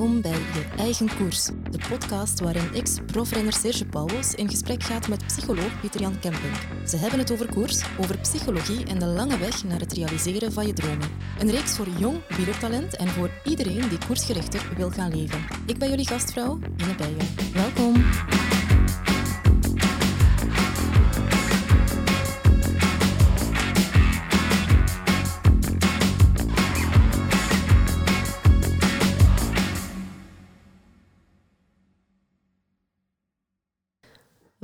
Welkom bij Je Eigen Koers, de podcast waarin ex-profrenner Serge Pauwels in gesprek gaat met psycholoog Pieter-Jan Kemping. Ze hebben het over koers, over psychologie en de lange weg naar het realiseren van je dromen. Een reeks voor jong wielertalent en voor iedereen die koersgerichter wil gaan leven. Ik ben jullie gastvrouw, Ine Bijen. Welkom.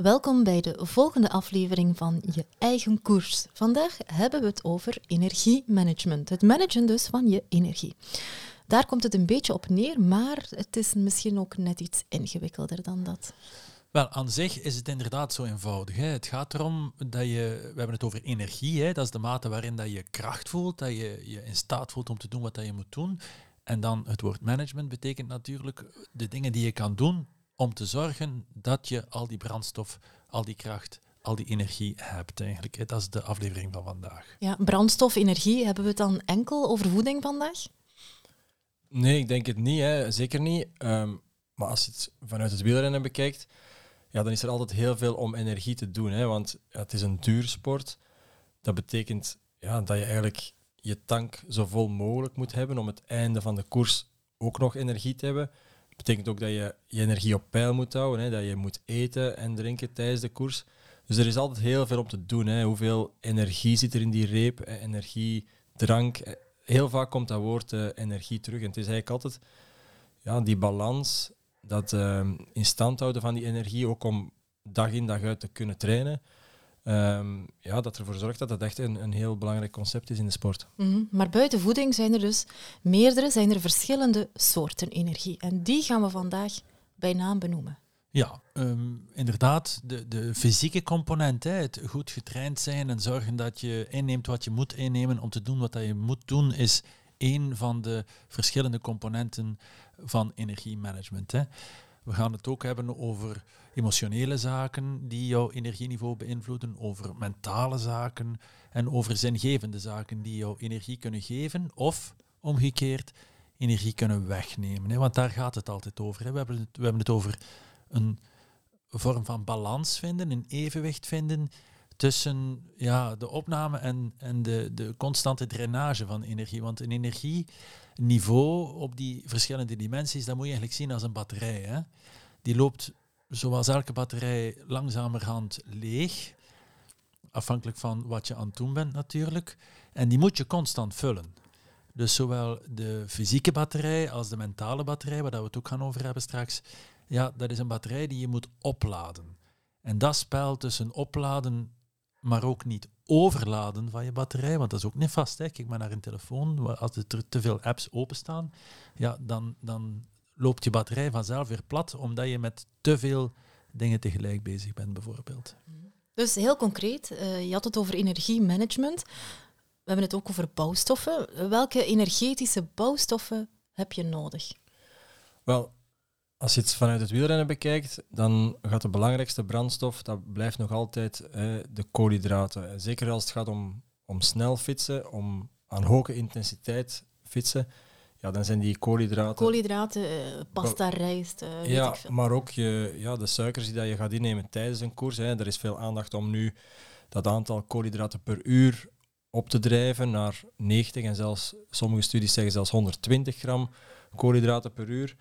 Welkom bij de volgende aflevering van Je Eigen Koers. Vandaag hebben we het over energiemanagement. Het managen dus van je energie. Daar komt het een beetje op neer, maar het is misschien ook net iets ingewikkelder dan dat. Wel, aan zich is het inderdaad zo eenvoudig. Hè. Het gaat erom dat je, we hebben het over energie, hè. dat is de mate waarin dat je kracht voelt, dat je je in staat voelt om te doen wat dat je moet doen. En dan het woord management betekent natuurlijk de dingen die je kan doen om te zorgen dat je al die brandstof, al die kracht, al die energie hebt eigenlijk. Dat is de aflevering van vandaag. Ja, brandstof, energie, hebben we het dan enkel over voeding vandaag? Nee, ik denk het niet. Hè. Zeker niet. Ehm, maar als je het vanuit het wielrennen bekijkt, ja, dan is er altijd heel veel om energie te doen. Hè. Want het is een duursport. Dat betekent ja, dat je eigenlijk je tank zo vol mogelijk moet hebben om het einde van de koers ook nog energie te hebben betekent ook dat je je energie op peil moet houden, hè, dat je moet eten en drinken tijdens de koers. Dus er is altijd heel veel om te doen. Hè. Hoeveel energie zit er in die reep? Energie, drank. Heel vaak komt dat woord uh, energie terug. En het is eigenlijk altijd ja, die balans, dat uh, in stand houden van die energie, ook om dag in dag uit te kunnen trainen. Um, ja, dat ervoor zorgt dat dat echt een, een heel belangrijk concept is in de sport. Mm Maar buiten voeding zijn er dus meerdere, zijn er verschillende soorten energie. En die gaan we vandaag bij naam benoemen. Ja, um, inderdaad, de, de fysieke component, hè, het goed getraind zijn en zorgen dat je inneemt wat je moet innemen om te doen wat je moet doen, is één van de verschillende componenten van energiemanagement. Hè. We gaan het ook hebben over emotionele zaken die jouw energieniveau beïnvloeden, over mentale zaken en over zingevende zaken die jouw energie kunnen geven of omgekeerd energie kunnen wegnemen. Want daar gaat het altijd over. We, hebben het, we hebben het over een vorm van balans vinden, een evenwicht vinden tussen ja, de opname en, en de, de constante drainage van energie. Want een energieniveau op die verschillende dimensies, dat moet je eigenlijk zien als een batterij. Hè? Die loopt zoals elke batterij langzamerhand leeg. Afhankelijk van wat je aan het doen bent natuurlijk. En die moet je constant vullen. Dus zowel de fysieke batterij als de mentale batterij, waar we het ook gaan over hebben straks, ja, dat is een batterij die je moet opladen. En dat spel tussen opladen, maar ook niet overladen van je batterij, want dat is ook niet vast. Hè. Kijk maar naar een telefoon, als er te veel apps openstaan, ja, dan, dan loopt je batterij vanzelf weer plat, omdat je met te veel dingen tegelijk bezig bent, bijvoorbeeld. Dus heel concreet, uh, je had het over energiemanagement. We hebben het ook over bouwstoffen. Welke energetische bouwstoffen heb je nodig? Wel, als je het vanuit het wielrennen bekijkt, dan gaat de belangrijkste brandstof, dat blijft nog altijd de koolhydraten. Zeker als het gaat om, om snel fietsen, om aan hoge intensiteit fietsen, ja, dan zijn die koolhydraten... Koolhydraten, uh, pasta, rijst, uh, Ja, maar ook je, ja, de suikers die dat je gaat innemen tijdens een koers. Hè. Er is veel aandacht om nu dat aantal koolhydraten per uur op te drijven naar 90 en zelfs, sommige studies zeggen zelfs 120 gram koolhydraten per uur.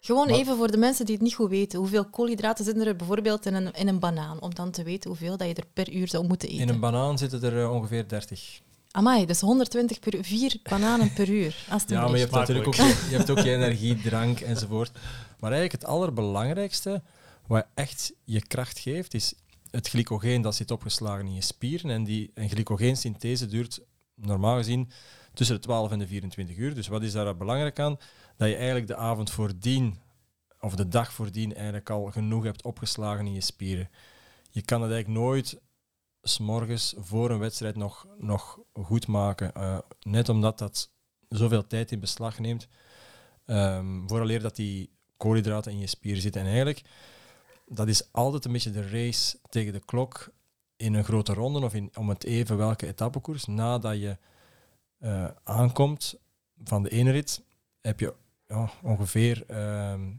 Gewoon even voor de mensen die het niet goed weten. Hoeveel koolhydraten zitten er bijvoorbeeld in een, in een banaan? Om dan te weten hoeveel dat je er per uur zou moeten eten. In een banaan zitten er uh, ongeveer 30. Amai, dus 120 per uur, vier bananen per uur. Ja, maar je hebt natuurlijk ook, je, je hebt ook je energie, drank enzovoort. Maar eigenlijk het allerbelangrijkste, wat echt je kracht geeft, is het glycogeen dat zit opgeslagen in je spieren. En die een glycogeensynthese duurt normaal gezien tussen de 12 en de 24 uur. Dus wat is daar belangrijk aan? Dat je eigenlijk de avond voordien, of de dag voordien, eigenlijk al genoeg hebt opgeslagen in je spieren. Je kan het eigenlijk nooit s'morgens voor een wedstrijd nog, nog goed maken. Uh, net omdat dat zoveel tijd in beslag neemt. Um, vooraleer dat die koolhydraten in je spieren zitten. En eigenlijk, dat is altijd een beetje de race tegen de klok in een grote ronde of in, om het even welke etappekoers. Nadat je uh, aankomt van de ene rit, heb je ja, ongeveer ehm,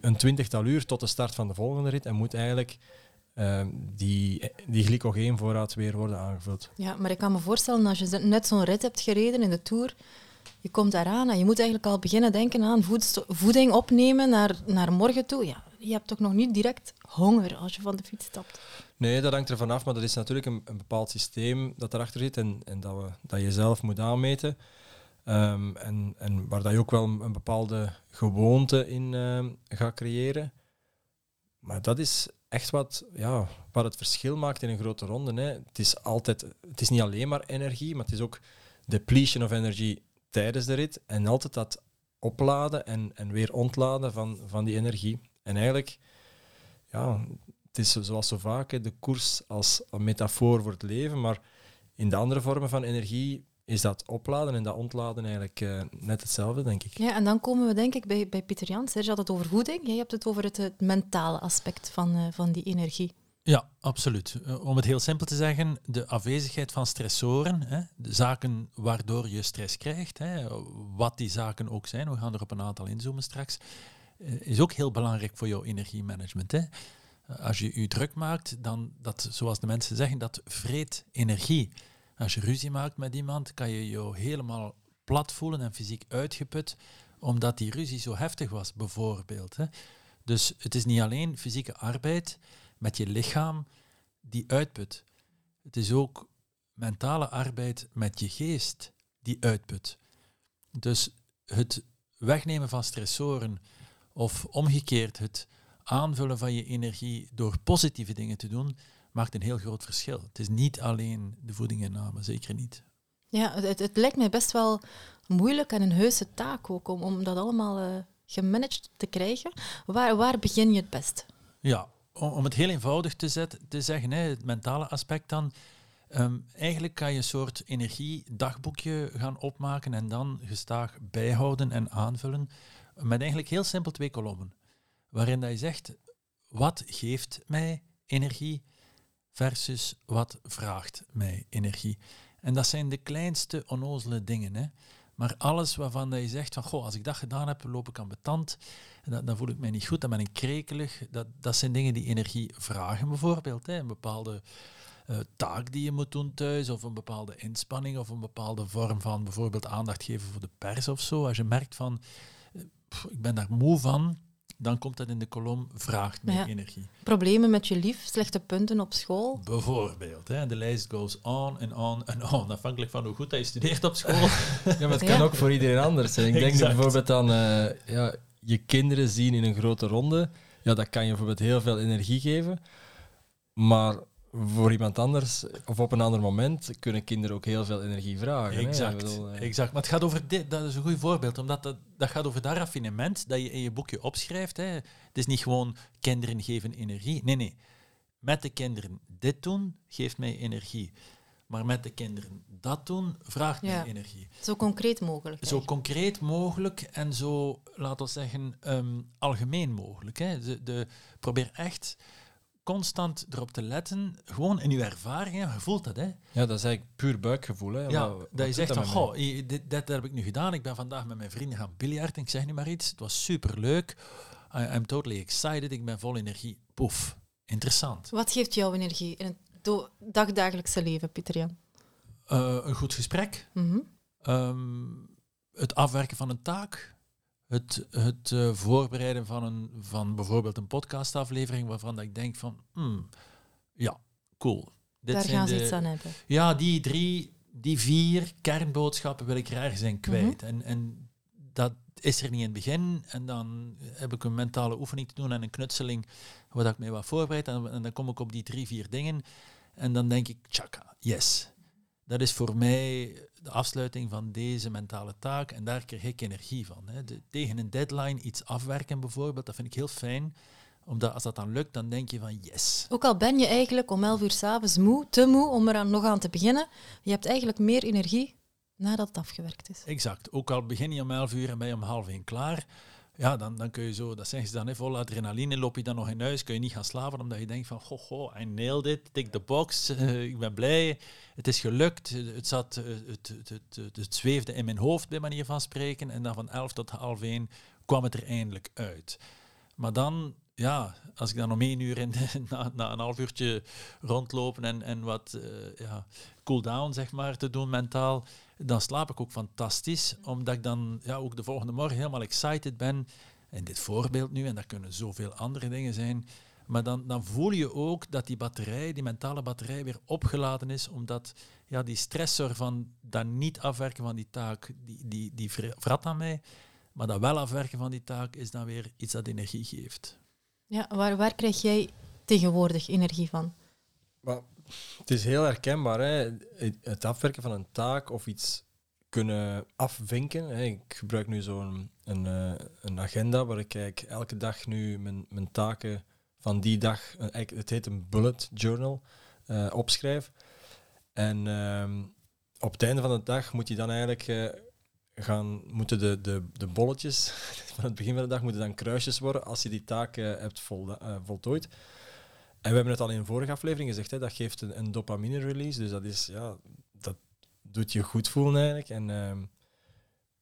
een twintigtal uur tot de start van de volgende rit en moet eigenlijk ehm, die, die glycogeenvoorraad weer worden aangevuld. Ja, maar ik kan me voorstellen, als je net zo'n rit hebt gereden in de Tour, je komt daaraan en je moet eigenlijk al beginnen denken aan voeding opnemen naar, naar morgen toe. Ja, je hebt toch nog niet direct honger als je van de fiets stapt? Nee, dat hangt er vanaf, maar dat is natuurlijk een, een bepaald systeem dat erachter zit en, en dat, we, dat je zelf moet aanmeten. Ehm, en, en waar dat je ook wel een, bepaalde gewoonte in uh, gaat creëren. Maar dat is echt wat, ja, wat het verschil maakt in een grote ronde. Hè. Het is altijd, het is niet alleen maar energie, maar het is ook depletion of energy tijdens de rit. En altijd dat opladen en, en weer ontladen van, van die energie. En eigenlijk, ja, het is zoals zo vaak, de koers als een metafoor voor het leven, maar in de andere vormen van energie is dat opladen en dat ontladen eigenlijk uh, net hetzelfde, denk ik. Ja, en dan komen we denk ik bij, bij Pieter Jans. Je had het over voeding, jij hebt het over het, het mentale aspect van, uh, van die energie. Ja, absoluut. Uh, om het heel simpel te zeggen, de afwezigheid van stressoren, hè, de zaken waardoor je stress krijgt, hè, wat die zaken ook zijn, we gaan er op een aantal inzoomen straks, is ook heel belangrijk voor jouw energiemanagement. Hè. Als je je druk maakt, dan, dat, zoals de mensen zeggen, dat vreet energie. Als je ruzie maakt met iemand, kan je je helemaal plat voelen en fysiek uitgeput, omdat die ruzie zo heftig was, bijvoorbeeld. Hè. Dus het is niet alleen fysieke arbeid met je lichaam die uitput. Het is ook mentale arbeid met je geest die uitput. Dus het wegnemen van stressoren of omgekeerd het aanvullen van je energie door positieve dingen te doen, maakt een heel groot verschil. Het is niet alleen de voedinginname, zeker niet. Ja, het, het lijkt mij best wel moeilijk en een heuse taak ook om, om dat allemaal uh, gemanaged te krijgen. Waar, waar begin je het best? Ja, om, om het heel eenvoudig te, zet, te zeggen, hè, het mentale aspect dan. Um, eigenlijk kan je een soort energiedagboekje gaan opmaken en dan gestaag bijhouden en aanvullen met eigenlijk heel simpel twee kolommen. Waarin dat je zegt, wat geeft mij energie versus wat vraagt mij energie. En dat zijn de kleinste onnozele dingen. Hè. Maar alles waarvan je zegt van, goh, als ik dat gedaan heb, loop ik aan betand, dan, dan voel ik mij niet goed, dan ben ik krekelig. Dat, dat zijn dingen die energie vragen bijvoorbeeld. Hè. Een bepaalde uh, taak die je moet doen thuis, of een bepaalde inspanning, of een bepaalde vorm van bijvoorbeeld aandacht geven voor de pers of zo. Als je merkt van, uh, ik ben daar moe van, dan komt dat in de kolom vraagt meer energie. Problemen met je lief, slechte punten op school? Bijvoorbeeld. Hè. De lijst goes on en on en on, afhankelijk van hoe goed hij studeert op school. ja, maar het kan ook voor iedereen anders zijn. Ik denk bijvoorbeeld aan uh, ja, je kinderen zien in een grote ronde. Ja, dat kan je bijvoorbeeld heel veel energie geven. Maar voor iemand anders of op een ander moment kunnen kinderen ook heel veel energie vragen. Exact, bedoel, uh... exact. Maar het gaat over dit, dat is een goed voorbeeld, omdat dat, dat gaat over dat raffinement dat je in je boekje opschrijft. Hè. Het is niet gewoon kinderen geven energie. Nee, nee. Met de kinderen dit doen, geeft mij energie. Maar met de kinderen dat doen, vraagt mij energie. Zo concreet mogelijk. Zo concreet mogelijk en zo, laten we zeggen, um, algemeen mogelijk. Hè. De, de, probeer echt constant erop te letten, gewoon in je ervaringen, je voelt dat, hè? Ja, dat is eigenlijk puur buikgevoel, hè? Ja, dat je zegt van, goh, dit, dit, heb ik nu gedaan, ik ben vandaag met mijn vrienden gaan biljarten, ik zeg nu maar iets, het was superleuk, I, I'm totally excited, ik ben vol energie. Poef, interessant. Wat geeft jou energie in het dagdagelijkse leven, Pieter Jan? Uh, een goed gesprek, mm -hmm. het afwerken van een taak, het, het uh, voorbereiden van, een, van bijvoorbeeld een podcastaflevering waarvan dat ik denk van, hmm, ja, cool. Dit Daar gaan ze iets aan hebben. Ja, die drie, die vier kernboodschappen wil ik er zijn kwijt. Mhm. en, en dat is er niet in het begin. En dan heb ik een mentale oefening te doen en een knutseling waar ik mij wat voorbereid. En, en dan kom ik op die drie, vier dingen. En dan denk ik, tjaka, yes. Dat is voor mij de afsluiting van deze mentale taak en daar krijg ik energie van. Hè. De, tegen een deadline iets afwerken bijvoorbeeld, dat vind ik heel fijn omdat als dat dan lukt, dan denk je van yes. Ook al ben je eigenlijk om 11 uur s'avonds moe, te moe om er nog aan te beginnen, je hebt eigenlijk meer energie nadat het afgewerkt is. Exact. Ook al begin je om 11 uur en ben je om half één klaar, ja, dan, dan kun je zo, dat zeggen ze dan, hè, vol adrenaline, loop je dan nog in huis, kun je niet gaan slapen, omdat je denkt van, goh, goh, I nailed it, tik de box, eh, ik ben blij, het is gelukt, het, zat, eh, het, het, het, het, zweefde in mijn hoofd, bij manier van spreken, en dan van 11 tot half 1 kwam het er eindelijk uit. Maar dan, ja, als ik dan om één uur in, na, na een half uurtje rondlopen en, en wat uh, ja, cool down, zeg maar, te doen mentaal, dan slaap ik ook fantastisch, omdat ik dan ja, ook de volgende morgen helemaal excited ben. In dit voorbeeld nu, en dat kunnen zoveel andere dingen zijn, maar dan, dan voel je ook dat die batterij, die mentale batterij, weer opgeladen is, omdat ja, die stressor van dat niet afwerken van die taak, die, die, die vrat aan mij. Maar dat wel afwerken van die taak is dan weer iets dat energie geeft. Ja, waar, waar krijg jij tegenwoordig energie van? Het is heel herkenbaar, hè? het afwerken van een taak of iets kunnen afvinken. Hè? Ik gebruik nu zo'n een, eh, een agenda waar ik elke dag nu mijn, mijn taken van die dag, eh, het heet een bullet journal, uh, opschrijf. En ehm, op het einde van de dag moet je dan eigenlijk gaan, moeten de, de, de bolletjes van het begin van de dag moeten dan kruisjes worden als je die taak hebt vol, voltooid. En we hebben het al in een vorige aflevering gezegd, hè, dat geeft een, dopamine-release. Dus dat, is, ja, dat doet je goed voelen eigenlijk. En uh,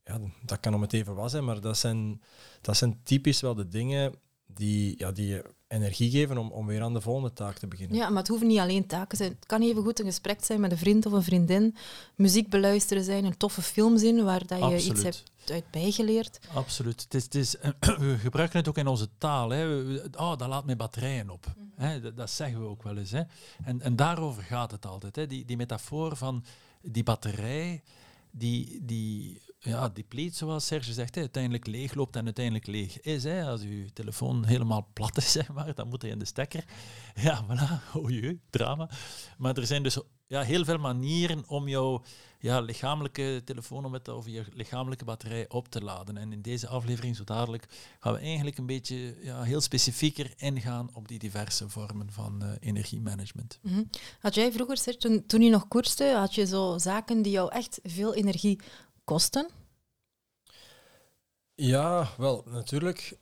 ja, dat kan om het even was zijn, maar dat zijn, dat zijn typisch wel de dingen die, ja, die je energie geven om, om weer aan de volgende taak te beginnen. Ja, maar het hoeven niet alleen taken zijn. Het kan even goed een gesprek zijn met een vriend of een vriendin, muziek beluisteren zijn, een toffe film zien waar dat je iets hebt uit bijgeleerd. Absoluut. Het is, het is, we gebruiken het ook in onze taal. Hè. Oh, dat laat mijn batterijen op. Mhm. Hè. Dat, dat, zeggen we ook wel eens. Hè. En, en daarover gaat het altijd. Hè. Die, die metafoor van die batterij, die, die ja, die zoals Serge zegt, hè, uiteindelijk leeg loopt en uiteindelijk leeg is. Hè. Als uw telefoon helemaal plat is, zeg maar, dan moet hij in de stekker. Ja, voilà, oh jee, drama. Maar er zijn dus ja, heel veel manieren om jouw ja, lichamelijke telefoon of je lichamelijke batterij op te laden. En in deze aflevering, zo dadelijk, gaan we eigenlijk een beetje ja, heel specifieker ingaan op die diverse vormen van uh, energiemanagement. Mhm. Had jij vroeger, toen, toen je nog koerste, had je zo zaken die jou echt veel energie kosten? Ja, wel, natuurlijk.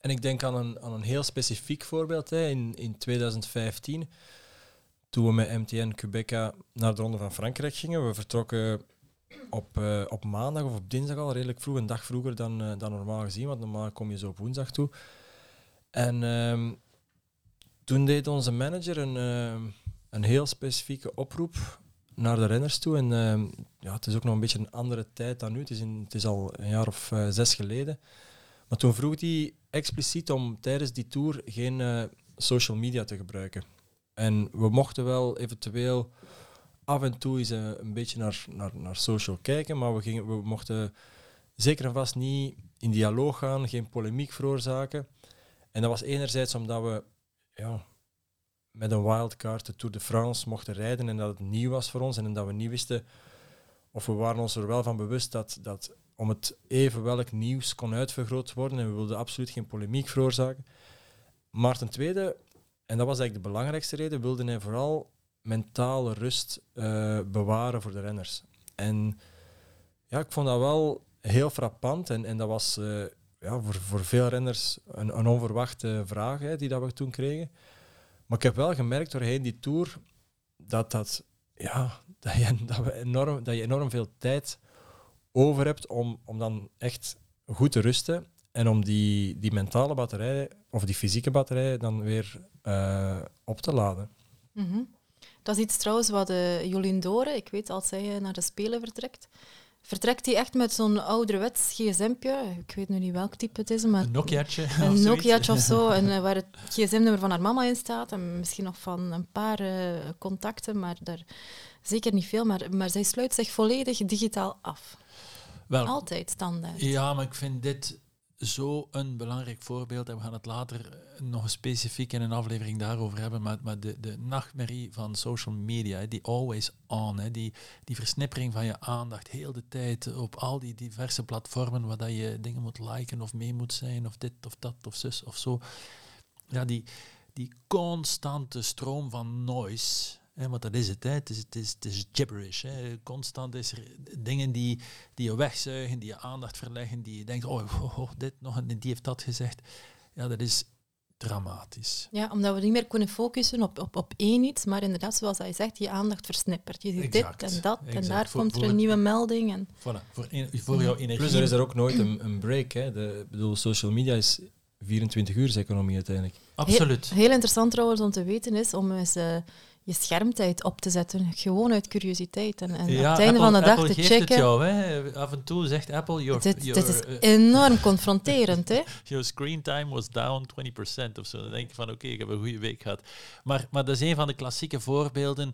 En ik denk aan een, aan een heel specifiek voorbeeld. Hè. In, in 2015, toen we met MTN Quebeca naar de Ronde van Frankrijk gingen. We vertrokken op, uh, op maandag of op dinsdag al, redelijk vroeg, een dag vroeger dan, uh, dan normaal gezien, want normaal kom je zo op woensdag toe. En uh, toen deed onze manager een, uh, een heel specifieke oproep naar de renners toe. En ehm, ja, het is ook nog een beetje een andere tijd dan nu. Het is, in, het is al een jaar of uh, zes geleden. Maar toen vroeg hij expliciet om tijdens die tour geen uh, social media te gebruiken. En we mochten wel eventueel af en toe eens uh, een beetje naar, naar, naar social kijken, maar we, gingen, we mochten zeker en vast niet in dialoog gaan, geen polemiek veroorzaken. En dat was enerzijds omdat we ja, met een wildcard de Tour de France mochten rijden en dat het nieuw was voor ons en dat we niet wisten of we waren ons er wel van bewust dat, dat om het even welk nieuws kon uitvergroot worden en we wilden absoluut geen polemiek veroorzaken. Maar ten tweede, en dat was eigenlijk de belangrijkste reden, wilden hij vooral mentale rust uh, bewaren voor de renners. En ja, ik vond dat wel heel frappant en, en dat was uh, ja, voor, voor veel renners een, een onverwachte vraag hè, die dat we toen kregen. Maar ik heb wel gemerkt doorheen die tour dat, dat, ja, dat, je, dat, we enorm, dat je enorm veel tijd over hebt om, om dan echt goed te rusten en om die, die mentale batterij of die fysieke batterij dan weer uh, op te laden. Mm Dat is iets trouwens wat uh, Jolien Dore, ik weet als zij naar de Spelen vertrekt, vertrekt hij echt met zo'n ouderwets gsm'tje. Ik weet nu niet welk type het is, maar... Een Nokia'tje. Een Nokia'tje of zo, en, uh, waar het gsm-nummer van haar mama in staat en misschien nog van een paar uh, contacten, maar daar zeker niet veel. Maar, maar zij sluit zich volledig digitaal af. Wel, Altijd standaard. Ja, maar ik vind dit zo een belangrijk voorbeeld. En we gaan het later nog specifiek in een aflevering daarover hebben. Maar, maar de, de nachtmerrie van social media, die always on, hè, die, die versnippering van je aandacht heel de tijd op al die diverse platformen waar dat je dingen moet liken of mee moet zijn, of dit of dat of zus of zo. Ja, die, die constante stroom van noise Hè, want dat is het. Hè. Het, is, het, is, het is gibberish. Hè. Constant is er dingen die, die je wegzuigen, die je aandacht verleggen, die je denkt, oh, oh, oh, dit nog en die heeft dat gezegd. Ja, dat is dramatisch. Ja, omdat we niet meer kunnen focussen op, op, op één iets, maar inderdaad, zoals hij zegt, je aandacht versnippert. Je ziet Exact, dit en dat, exact. en daar Voor- komt er een nieuwe melding. En, Voilà, voor, voor jouw energie. Plus er is er ook nooit een, een break. Hè. De, ik bedoel, social media is 24 uur economie uiteindelijk. Absoluut. Heel interessant trouwens om te weten is om eens eh, je schermtijd op te zetten. Gewoon uit curiositeit. En, en op het einde Apple- van de dag Apple te checken. Het jou, hè. Af en toe zegt Apple, your, dit, your, dit is eh, enorm confronterend. Hè? your screen time was down 20% of zo. Dan denk je van, oké, ik heb een goede week gehad. Maar, maar dat is een van de klassieke voorbeelden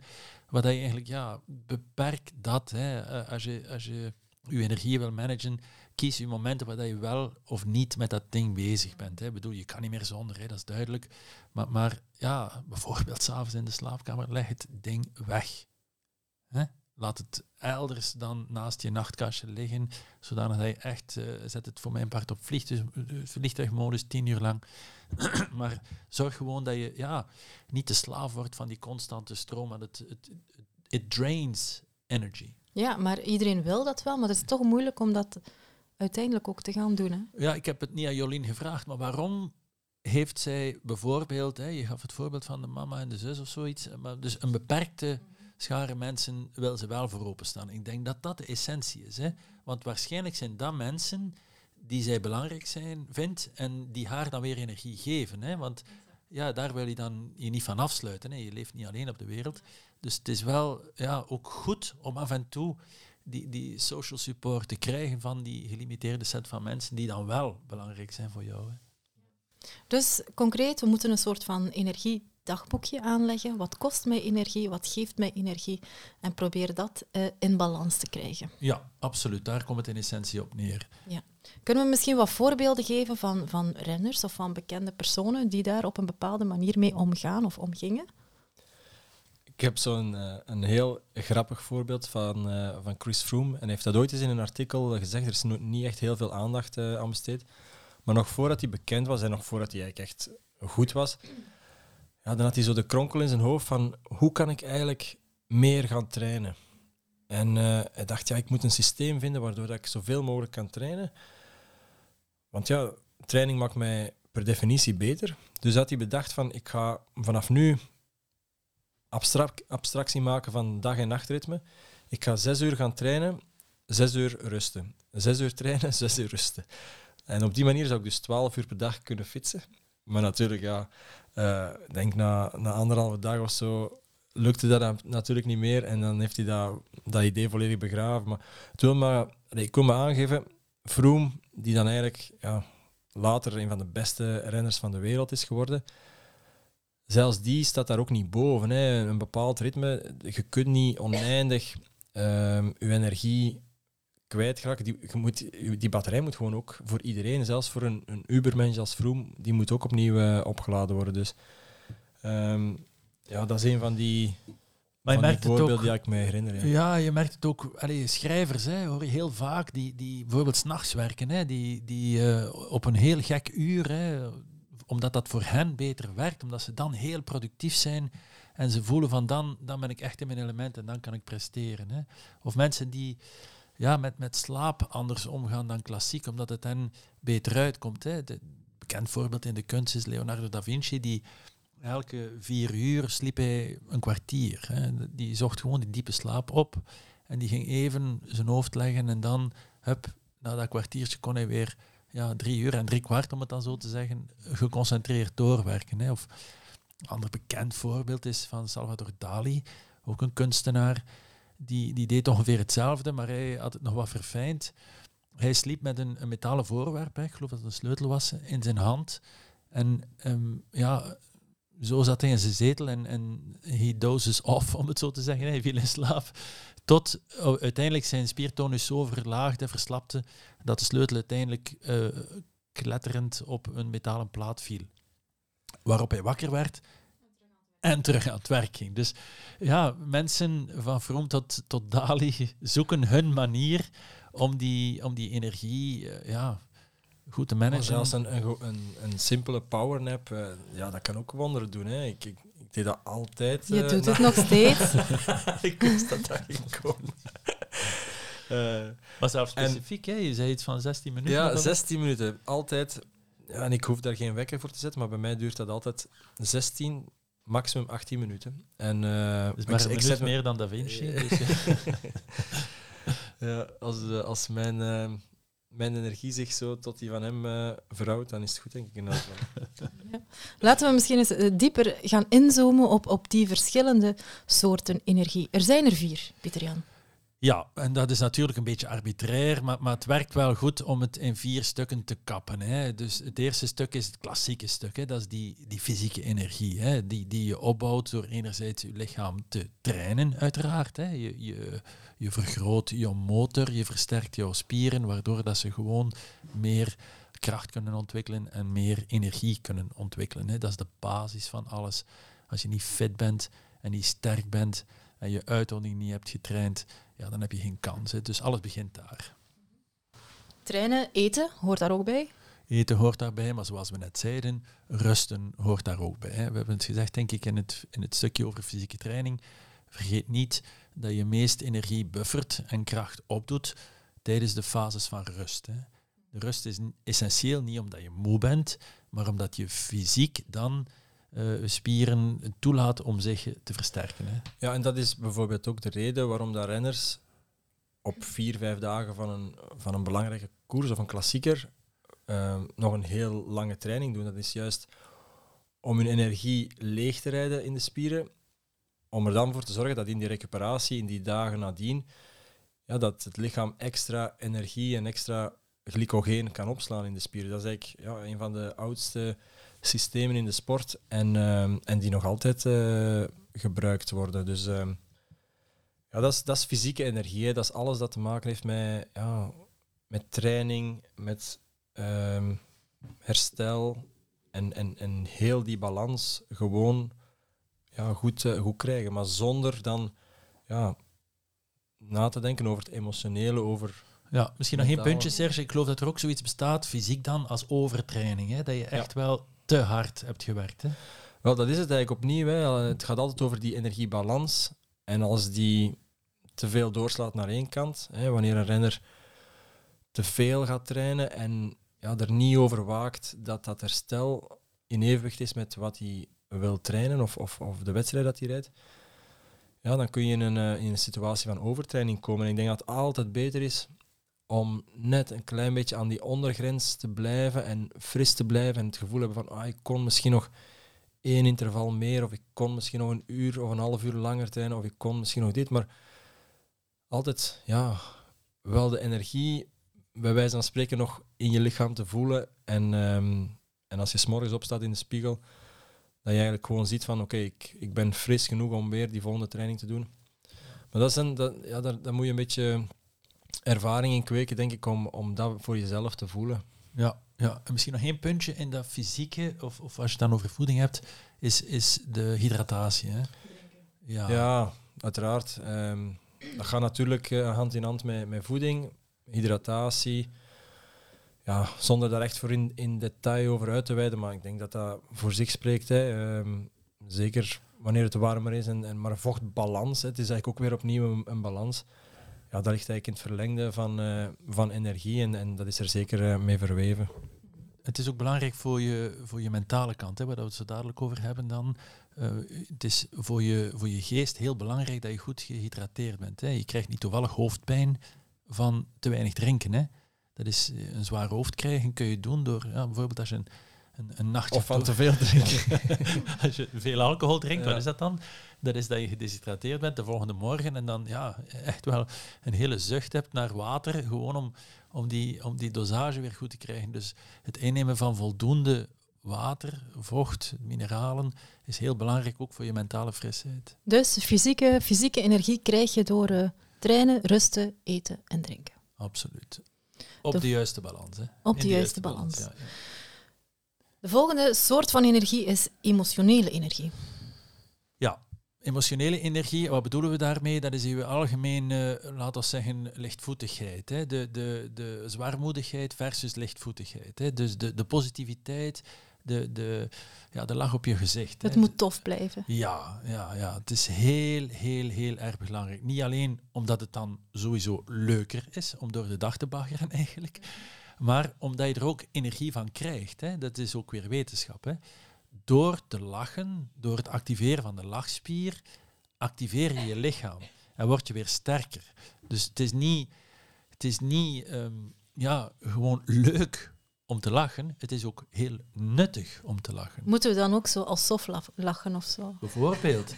dat je eigenlijk, ja, beperk dat. Hè. Eh, Als, je, als je je energie wil managen, kies je momenten waar je wel of niet met dat ding bezig bent. Hè. Ik bedoel, je kan niet meer zonder, hè, dat is duidelijk. Maar, maar ja, bijvoorbeeld s'avonds in de slaapkamer, leg het ding weg. Hè? Laat het elders dan naast je nachtkastje liggen, zodanig dat je echt, eh, zet het voor mijn part op vliegtuig, vliegtuigmodus tien uur lang. maar zorg gewoon dat je ja, niet de slaaf wordt van die constante stroom, want het, het, it drains energy. Ja, maar iedereen wil dat wel, maar het is toch moeilijk om dat uiteindelijk ook te gaan doen. Hè? Ja, ik heb het niet aan Jolien gevraagd, maar waarom heeft zij bijvoorbeeld, hè, je gaf het voorbeeld van de mama en de zus of zoiets, maar dus een beperkte schare mensen wil ze wel voor openstaan. Ik denk dat dat de essentie is. Hè? Want waarschijnlijk zijn dat mensen die zij belangrijk zijn, vindt en die haar dan weer energie geven. Hè? Want ja, daar wil je dan je niet van afsluiten. Hè? Je leeft niet alleen op de wereld. Dus het is wel ja, ook goed om af en toe die, die social support te krijgen van die gelimiteerde set van mensen die dan wel belangrijk zijn voor jou. Hè. Dus concreet, we moeten een soort van energiedagboekje aanleggen. Wat kost mij energie? Wat geeft mij energie? En probeer dat eh, in balans te krijgen. Ja, absoluut. Daar komt het in essentie op neer. Kunnen we misschien wat voorbeelden geven van, van renners of van bekende personen die daar op een bepaalde manier mee omgaan of omgingen? Ik heb zo'n eh, een heel grappig voorbeeld van, eh, van Chris Froome. En hij heeft dat ooit eens in een artikel gezegd. Er is niet echt heel veel aandacht eh, aan besteed. Maar nog voordat hij bekend was en nog voordat hij eigenlijk echt goed was, ja, dan had hij zo de kronkel in zijn hoofd van hoe kan ik eigenlijk meer gaan trainen? En hij dacht, ja, ik moet een systeem vinden waardoor dat ik zoveel mogelijk kan trainen. Want ja, training maakt mij per definitie beter. Dus had hij bedacht van, ik ga vanaf nu abstract, abstractie maken van dag- en nachtritme. Ik ga zes uur gaan trainen, zes uur rusten. Zes uur trainen, zes uur rusten. En op die manier zou ik dus twaalf uur per dag kunnen fietsen. Maar natuurlijk, ja, eh, denk na, na anderhalve dag of zo lukte dat natuurlijk niet meer. En dan heeft hij dat, dat idee volledig begraven. Maar het wil maar, ik wil me aangeven, Froome, die dan eigenlijk ja, later een van de beste renners van de wereld is geworden, zelfs die staat daar ook niet boven. Hè. Een bepaald ritme, je kunt niet oneindig ehm je energie kwijtraken. Die, je moet, die batterij moet gewoon ook voor iedereen, zelfs voor een, een Ubermensch als Vroom, die moet ook opnieuw eh, opgeladen worden. Dus ehm, ja, dat is een van die, Maar je van die merkt het voorbeelden ook. die ik me herinner. Ja. Ja, je merkt het ook. Allee, schrijvers hè, hoor je heel vaak die, die bijvoorbeeld s'nachts werken, hè, die, die eh, op een heel gek uur, hè, omdat dat voor hen beter werkt, omdat ze dan heel productief zijn en ze voelen van dan, dan ben ik echt in mijn element en dan kan ik presteren. Hè. Of mensen die ja, met, met slaap anders omgaan dan klassiek, omdat het hen beter uitkomt. Hè. Bekend voorbeeld in de kunst is Leonardo da Vinci, die elke vier uur sliep hij een kwartier. Hè. Die zocht gewoon die diepe slaap op en die ging even zijn hoofd leggen en dan, hup, na dat kwartiertje kon hij weer ja, drie uur en drie kwart, om het dan zo te zeggen, geconcentreerd doorwerken. Hè. Of een ander bekend voorbeeld is van Salvador Dali, ook een kunstenaar. Die, die deed ongeveer hetzelfde, maar hij had het nog wat verfijnd. Hij sliep met een, een metalen voorwerp, hè, ik geloof dat het een sleutel was, in zijn hand. En ehm, ja, zo zat hij in zijn zetel en, en he dozes off, om het zo te zeggen. Hij viel in slaap. Tot uh, uiteindelijk zijn spiertonus zo verlaagde, verslapte, dat de sleutel uiteindelijk uh, kletterend op een metalen plaat viel. Waarop hij wakker werd en terug aan het werk ging. Dus ja, mensen van Vroom tot, tot Dali zoeken hun manier om die, om die energie uh, ja, goed te managen. Zelfs een, een, een, simpele powernap, uh, ja, dat kan ook wonderen doen. Hè. Ik deed dat altijd. Je eh, doet na- het nog steeds. ik wist dat dat ging komen. Eh, Maar zelfs En- specifiek, hè? je zei iets van 16 minuten. ja, of wat? 16 minuten. Altijd. Ja, en ik hoef daar geen wekker voor te zetten, maar bij mij duurt dat altijd 16, maximum 18 minuten. En, eh, Dus ik- maar een ik minuut zet me- meer dan Da Vinci. Eh, dus, ja, als, eh, als mijn, eh, mijn energie zich zo tot die van hem eh verhoudt, dan is het goed, denk ik. in. Laten we misschien eens eh, dieper gaan inzoomen op, op die verschillende soorten energie. Er zijn er vier, Pieter-Jan. Ja, en dat is natuurlijk een beetje arbitrair, maar, maar het werkt wel goed om het in vier stukken te kappen. Hè. Dus het eerste stuk is het klassieke stuk, hè. dat is die, die fysieke energie, hè. Die, die je opbouwt door enerzijds je lichaam te trainen, uiteraard. Hè. Je, je, je vergroot je motor, je versterkt jouw spieren, waardoor dat ze gewoon meer kracht kunnen ontwikkelen en meer energie kunnen ontwikkelen. Hè. Dat is de basis van alles. Als je niet fit bent en niet sterk bent en je uithouding niet hebt getraind, ja, dan heb je geen kans. Hè. Dus alles begint daar. Trainen, eten, hoort daar ook bij. Eten hoort daarbij, maar zoals we net zeiden, rusten hoort daar ook bij. Hè. We hebben het gezegd, denk ik, in het, in het stukje over fysieke training. Vergeet niet dat je meest energie buffert en kracht opdoet tijdens de fases van rust. Hè. De rust is essentieel niet omdat je moe bent, maar omdat je fysiek dan spieren toelaat om zich te versterken. Hè. Ja, en dat is bijvoorbeeld ook de reden waarom dat renners op vier, vijf dagen van een, van een belangrijke koers of een klassieker eh, nog een heel lange training doen. Dat is juist om hun energie leeg te rijden in de spieren, om er dan voor te zorgen dat in die recuperatie, in die dagen nadien, ja, dat het lichaam extra energie en extra glycogeen kan opslaan in de spieren. Dat is eigenlijk ja, een van de oudste systemen in de sport en, ehm, en die nog altijd eh, gebruikt worden. Dus ehm, ja, dat, is, dat is fysieke energie. Hè. Dat is alles dat te maken heeft met, ja, met training, met ehm, herstel en, en, en heel die balans gewoon ja, goed, eh, goed krijgen. Maar zonder dan ja, na te denken over het emotionele, over Ja, misschien nog één puntje, Serge. Ik geloof dat er ook zoiets bestaat, fysiek dan, als overtraining. Hè? Dat je echt wel te hard hebt gewerkt. Hè? Wel, dat is het eigenlijk opnieuw. Hè. Het gaat altijd over die energiebalans. En als die te veel doorslaat naar één kant, hè, wanneer een renner te veel gaat trainen en ja, er niet over waakt dat dat herstel in evenwicht is met wat hij wil trainen of, of, of de wedstrijd dat hij rijdt, ja, dan kun je in een, eh, in een situatie van overtraining komen. En ik denk dat het altijd beter is om net een klein beetje aan die ondergrens te blijven en fris te blijven en het gevoel hebben van ah, ik kon misschien nog één interval meer of ik kon misschien nog een uur of een half uur langer trainen of ik kon misschien nog dit, maar altijd ja, wel de energie bij wijze van spreken nog in je lichaam te voelen en, ehm, en als je s'morgens opstaat in de spiegel, dat je eigenlijk gewoon ziet van oké, ik, ik ben fris genoeg om weer die volgende training te doen. Maar dat een, dat, ja, daar, daar moet je een beetje ervaring in kweken, denk ik, om, om dat voor jezelf te voelen. Ja, ja. En misschien nog één puntje in dat fysieke, of, of als je het dan over voeding hebt, is, is de hydratatie. Hè? Ja. Ja, uiteraard. Ehm, dat gaat natuurlijk eh, hand in hand met, met voeding, hydratatie. Ja, zonder daar echt voor in, in detail over uit te wijden, maar ik denk dat dat voor zich spreekt. Hè. Ehm, zeker wanneer het warmer is en, en maar vochtbalans. Hè. Het is eigenlijk ook weer opnieuw een, een balans. Ja, dat ligt eigenlijk in het verlengde van, eh, van energie en, en dat is er zeker eh, mee verweven. Het is ook belangrijk voor je, voor je mentale kant, hè, waar we het zo dadelijk over hebben dan. Eh, het is voor je, voor je geest heel belangrijk dat je goed gehydrateerd bent. Hè. Je krijgt niet toevallig hoofdpijn van te weinig drinken. Hè. Dat is een zware hoofd krijgen kun je doen door ja, bijvoorbeeld als je een, een, een nachtje... Of van te veel drinken. als je veel alcohol drinkt, Ja. wat is dat dan? Dat is dat je gedeshydrateerd bent de volgende morgen en dan ja, echt wel een hele zucht hebt naar water, gewoon om, om, die, om die dosage weer goed te krijgen. Dus het innemen van voldoende water, vocht, mineralen is heel belangrijk ook voor je mentale frisheid. Dus fysieke, fysieke energie krijg je door eh, trainen, rusten, eten en drinken. Absoluut. Op De- de, juiste balans. Hè. Op de juiste balans. ja, ja. De volgende soort van energie is emotionele energie. Emotionele energie, wat bedoelen we daarmee? Dat is uw algemeen, eh laten we zeggen, lichtvoetigheid. Hè? De, de, de zwaarmoedigheid versus lichtvoetigheid. Hè? Dus de, de positiviteit, de, de, ja, de lach op je gezicht. Het hè. moet tof blijven. Ja, ja, ja, het is heel, heel, heel erg belangrijk. Niet alleen omdat het dan sowieso leuker is om door de dag te baggeren eigenlijk, maar omdat je er ook energie van krijgt. Hè. Dat is ook weer wetenschap. Hè. Door te lachen, door het activeren van de lachspier, activeer je je lichaam en word je weer sterker. Dus het is niet, het is niet ehm, ja, gewoon leuk om te lachen, het is ook heel nuttig om te lachen. Moeten we dan ook zo als soft lachen of zo? Bijvoorbeeld.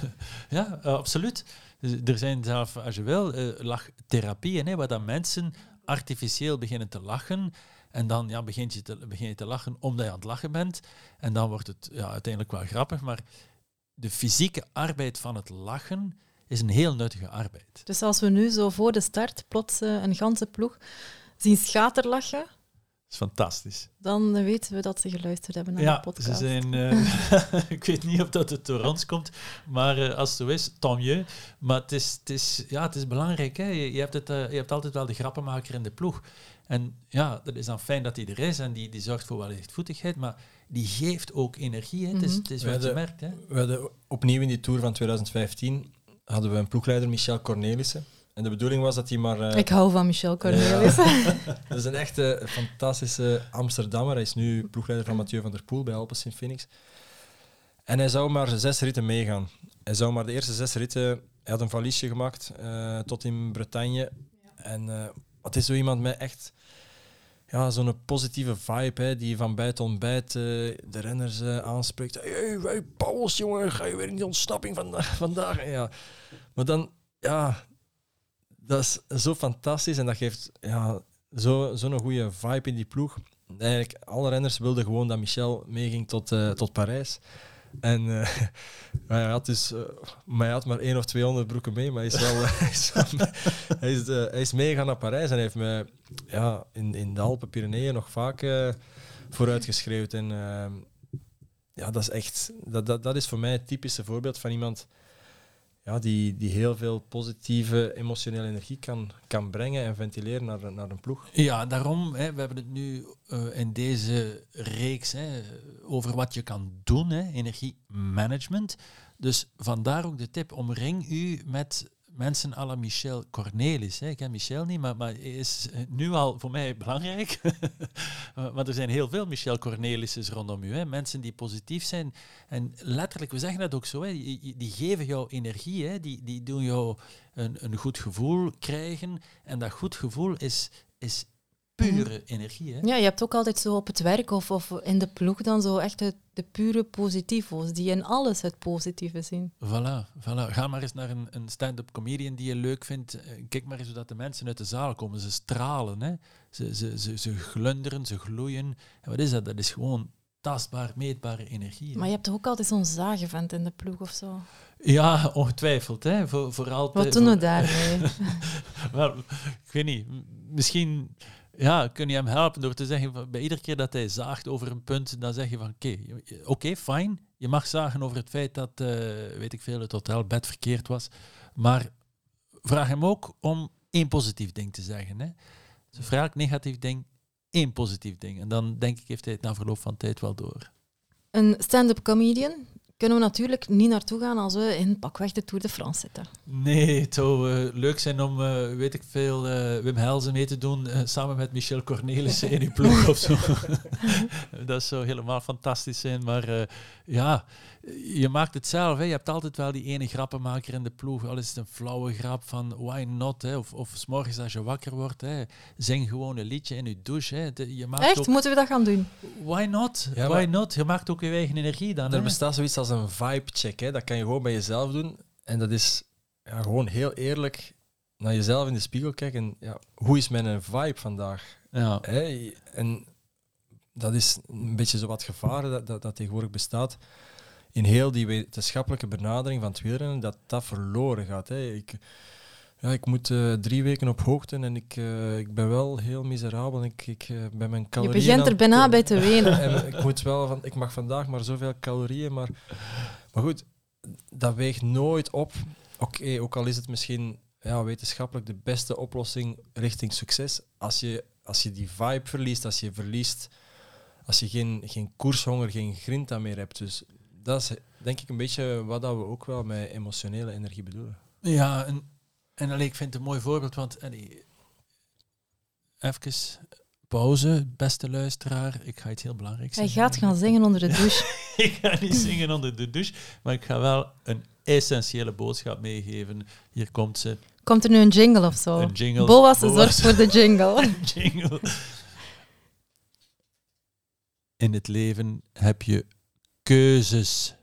ja, eh, absoluut. Dus er zijn zelf, als je wil, eh, lachtherapieën, hè, waar dan mensen artificieel beginnen te lachen. En dan ja, begin, je te, begin je te lachen omdat je aan het lachen bent. En dan wordt het ja, uiteindelijk wel grappig. Maar de fysieke arbeid van het lachen is een heel nuttige arbeid. Dus als we nu zo voor de start plots eh, een ganse ploeg zien schaterlachen, Dat is fantastisch. dan weten we dat ze geluisterd hebben naar Ja, de ze podcast. zijn, eh, ik weet niet of dat het door ons komt, maar eh, als het zo is, tant mieux. Maar het is, het is, ja, het is belangrijk. Hè? Je, je, hebt het, je hebt altijd wel de grappenmaker in de ploeg. En ja, dat is dan fijn dat hij er is en die, die zorgt voor wel lichtvoetigheid, maar die geeft ook energie. Hè? Het is, Mhm. het is je merkt. Hè? We hadden opnieuw in die Tour van 2015 hadden we een ploegleider, Michel Cornelissen. En de bedoeling was dat hij maar... eh, Ik hou van Michel Cornelis. Dat is een echte fantastische Amsterdammer. Hij is nu ploegleider van Mathieu van der Poel bij Alpes in Phoenix. En hij zou maar zes ritten meegaan. Hij zou maar de eerste zes ritten... Hij had een valiesje gemaakt eh, tot in Bretagne. En eh wat is zo iemand met echt... Ja, zo'n positieve vibe, hè, die van het ontbijt eh, de renners eh, aanspreekt. Hey, hey, Pauls, jongen, ga je weer in die ontsnapping vandaag? vandaag? Ja. Maar dan, ja, dat is zo fantastisch en dat geeft ja, zo- zo'n goede vibe in die ploeg. Eigenlijk, alle renners wilden gewoon dat Michel meeging tot, eh, tot Parijs. En eh, maar hij, had dus, eh, maar hij had maar één of twee onderbroeken mee, maar hij is, wel, hij is, hij is, eh, hij is meegegaan naar Parijs en heeft me ja, in, in de Alpen, Pyreneeën nog vaak vooruitgeschreeuwd. En eh, ja, dat is echt, dat, dat, dat is voor mij het typische voorbeeld van iemand ja, die, die heel veel positieve emotionele energie kan, kan brengen en ventileren naar, naar een ploeg. Ja, daarom, hè, we hebben het nu eh, in deze reeks hè, over wat je kan doen, energiemanagement. Dus vandaar ook de tip, omring u met mensen la Michel Cornelis. Hè. Ik ken Michel niet, maar, maar is nu al voor mij belangrijk. maar er zijn heel veel Michel Cornelissen rondom u. Hè. Mensen die positief zijn. En letterlijk, we zeggen dat ook zo, hè, die, die geven jou energie. Hè. Die, die doen jou een, een goed gevoel krijgen. En dat goed gevoel is, is pure energie. Hè. Ja, je hebt ook altijd zo op het werk of, of in de ploeg dan zo echt de, de pure positivo's, die in alles het positieve zien. Voilà, voilà. Ga maar eens naar een, een stand-up comedian die je leuk vindt. Eh, Kijk maar eens hoe dat de mensen uit de zaal komen. Ze stralen, hè. Ze, ze, ze, ze glunderen, ze gloeien. En wat is dat? Dat is gewoon tastbaar, meetbare energie. hè. Maar je hebt toch ook altijd zo'n zagenvent in de ploeg of zo? Ja, ongetwijfeld. Hè. Voor, voor altijd, Wat doen we daarmee? Wel, ik weet niet. Misschien ja, kun je hem helpen door te zeggen, van, bij iedere keer dat hij zaagt over een punt, dan zeg je van, oké, oké, fijn. Je mag zagen over het feit dat, eh, weet ik veel, het hotelbed verkeerd was. Maar vraag hem ook om één positief ding te zeggen. Hè. Dus vraag negatief ding, één positief ding. En dan denk ik, heeft hij het na verloop van tijd wel door. Een stand-up comedian kunnen we natuurlijk niet naartoe gaan als we in pakweg de Tour de France zitten. Nee, het zou eh, leuk zijn om, eh, weet ik veel, eh, Wim Helsen mee te doen samen met Michel Cornelissen in uw ploeg of zo. dat zou helemaal fantastisch zijn. Maar ja, je maakt het zelf. Hè. Je hebt altijd wel die ene grappenmaker in de ploeg. Al is het een flauwe grap van why not? Hè. Of, of 's morgens als je wakker wordt, hè. zing gewoon een liedje in je douche. Hè. De- je maakt Echt? ook, Moeten we dat gaan doen? why not? Ja, why maar- not? Je maakt ook je eigen energie dan. Er hè. bestaat zoiets als een vibe-check. hè. Dat kan je gewoon bij jezelf doen. En dat is ja, gewoon heel eerlijk naar jezelf in de spiegel kijken. Ja, hoe is mijn vibe vandaag? Ja. Hè? En dat is een beetje zo wat gevaren dat, dat, dat tegenwoordig bestaat. In heel die wetenschappelijke benadering van het wielrennen, dat dat verloren gaat. Hè. Ik, ja, ik moet eh, drie weken op hoogte en ik, eh, ik ben wel heel miserabel. Ik, ik ben mijn Je calorieën begint aan er bijna bij te wenen. en ik moet wel van, ik mag vandaag maar zoveel calorieën, maar, maar goed, dat weegt nooit op. Oké, ook al is het misschien ja, wetenschappelijk de beste oplossing richting succes, als je, als je die vibe verliest, als je verliest als je geen, geen koershonger, geen grinta meer hebt. Dus dat is denk ik een beetje wat dat we ook wel met emotionele energie bedoelen. Ja, en, en allee, ik vind het een mooi voorbeeld, want allee, even pauze, beste luisteraar. Ik ga iets heel belangrijks Hij gaat gaan zingen onder de douche. ik ga niet zingen onder de douche, maar ik ga wel een essentiële boodschap meegeven. Hier komt ze, Komt er nu een jingle of zo? een jingle. Boas Boas. zorgt voor de jingle. Een jingle. In het leven heb je keuzes.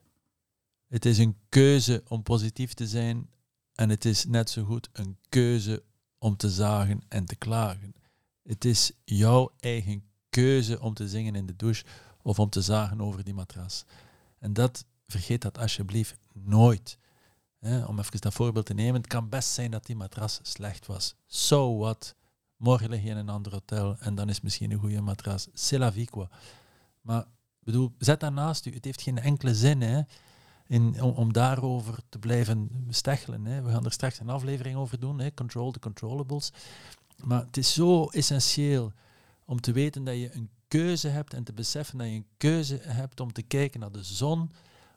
Het is een keuze om positief te zijn en het is net zo goed een keuze om te zagen en te klagen. Het is jouw eigen keuze om te zingen in de douche of om te zagen over die matras. En dat, vergeet dat alsjeblieft nooit. Om even dat voorbeeld te nemen, het kan best zijn dat die matras slecht was. So what? Morgen lig je in een ander hotel en dan is misschien een goede matras. C'est la vie, quoi. Maar bedoel, zet dat naast u. Het heeft geen enkele zin hè, in, om, om daarover te blijven stechelen. Hè. We gaan er straks een aflevering over doen, hè, Control the Controllables. Maar het is zo essentieel om te weten dat je een keuze hebt en te beseffen dat je een keuze hebt om te kijken naar de zon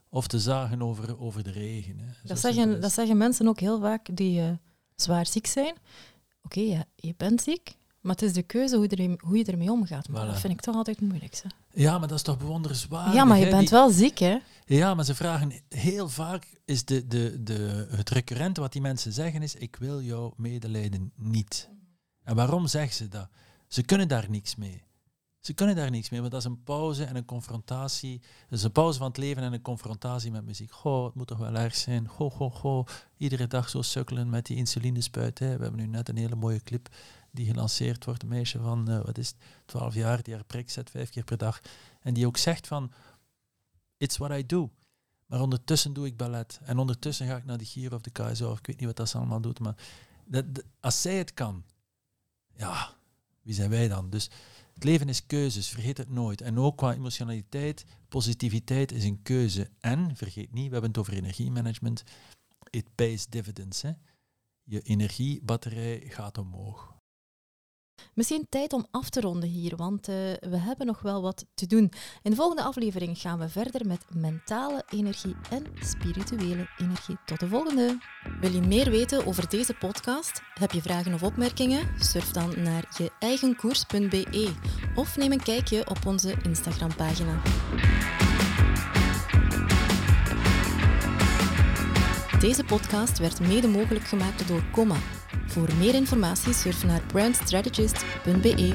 of te zagen over, over de regen. Hè. Dat zeggen, dat zeggen mensen ook heel vaak die eh, zwaar ziek zijn. Oké, ja, je bent ziek, maar het is de keuze hoe, er, hoe je ermee omgaat. Maar Voilà. dat vind ik toch altijd het moeilijkste. Ja, maar dat is toch bewonderenswaardig. ja, maar je hè, bent die- wel ziek, hè? Ja, maar ze vragen heel vaak, is de, de, de, het recurrente wat die mensen zeggen is, ik wil jouw medelijden niet. En waarom zeggen ze dat? Ze kunnen daar niks mee. Ze kunnen daar niks mee, want dat is een pauze en een confrontatie. Dat is een pauze van het leven en een confrontatie met muziek. Goh, het moet toch wel erg zijn. Goh, goh, goh. Iedere dag zo sukkelen met die insulinespuit. Hè. We hebben nu net een hele mooie clip die gelanceerd wordt. Een meisje van, eh, wat is het, 12 jaar, die haar prik zet vijf keer per dag. En die ook zegt van, it's what I do. Maar ondertussen doe ik ballet. En ondertussen ga ik naar de Giro of de KSO, of ik weet niet wat dat ze allemaal doet. Maar als zij het kan, ja, wie zijn wij dan? Dus het leven is keuzes, vergeet het nooit. En ook qua emotionaliteit, positiviteit is een keuze. En, vergeet niet, we hebben het over energiemanagement, it pays dividends. Hè. Je energiebatterij gaat omhoog. Misschien tijd om af te ronden hier, want eh, we hebben nog wel wat te doen. In de volgende aflevering gaan we verder met mentale energie en spirituele energie. Tot de volgende! Wil je meer weten over deze podcast? Heb je vragen of opmerkingen? Surf dan naar je eigenkoers.be of neem een kijkje op onze Instagram-pagina. Deze podcast werd mede mogelijk gemaakt door Comma. Voor meer informatie surf naar brandstrategist.be.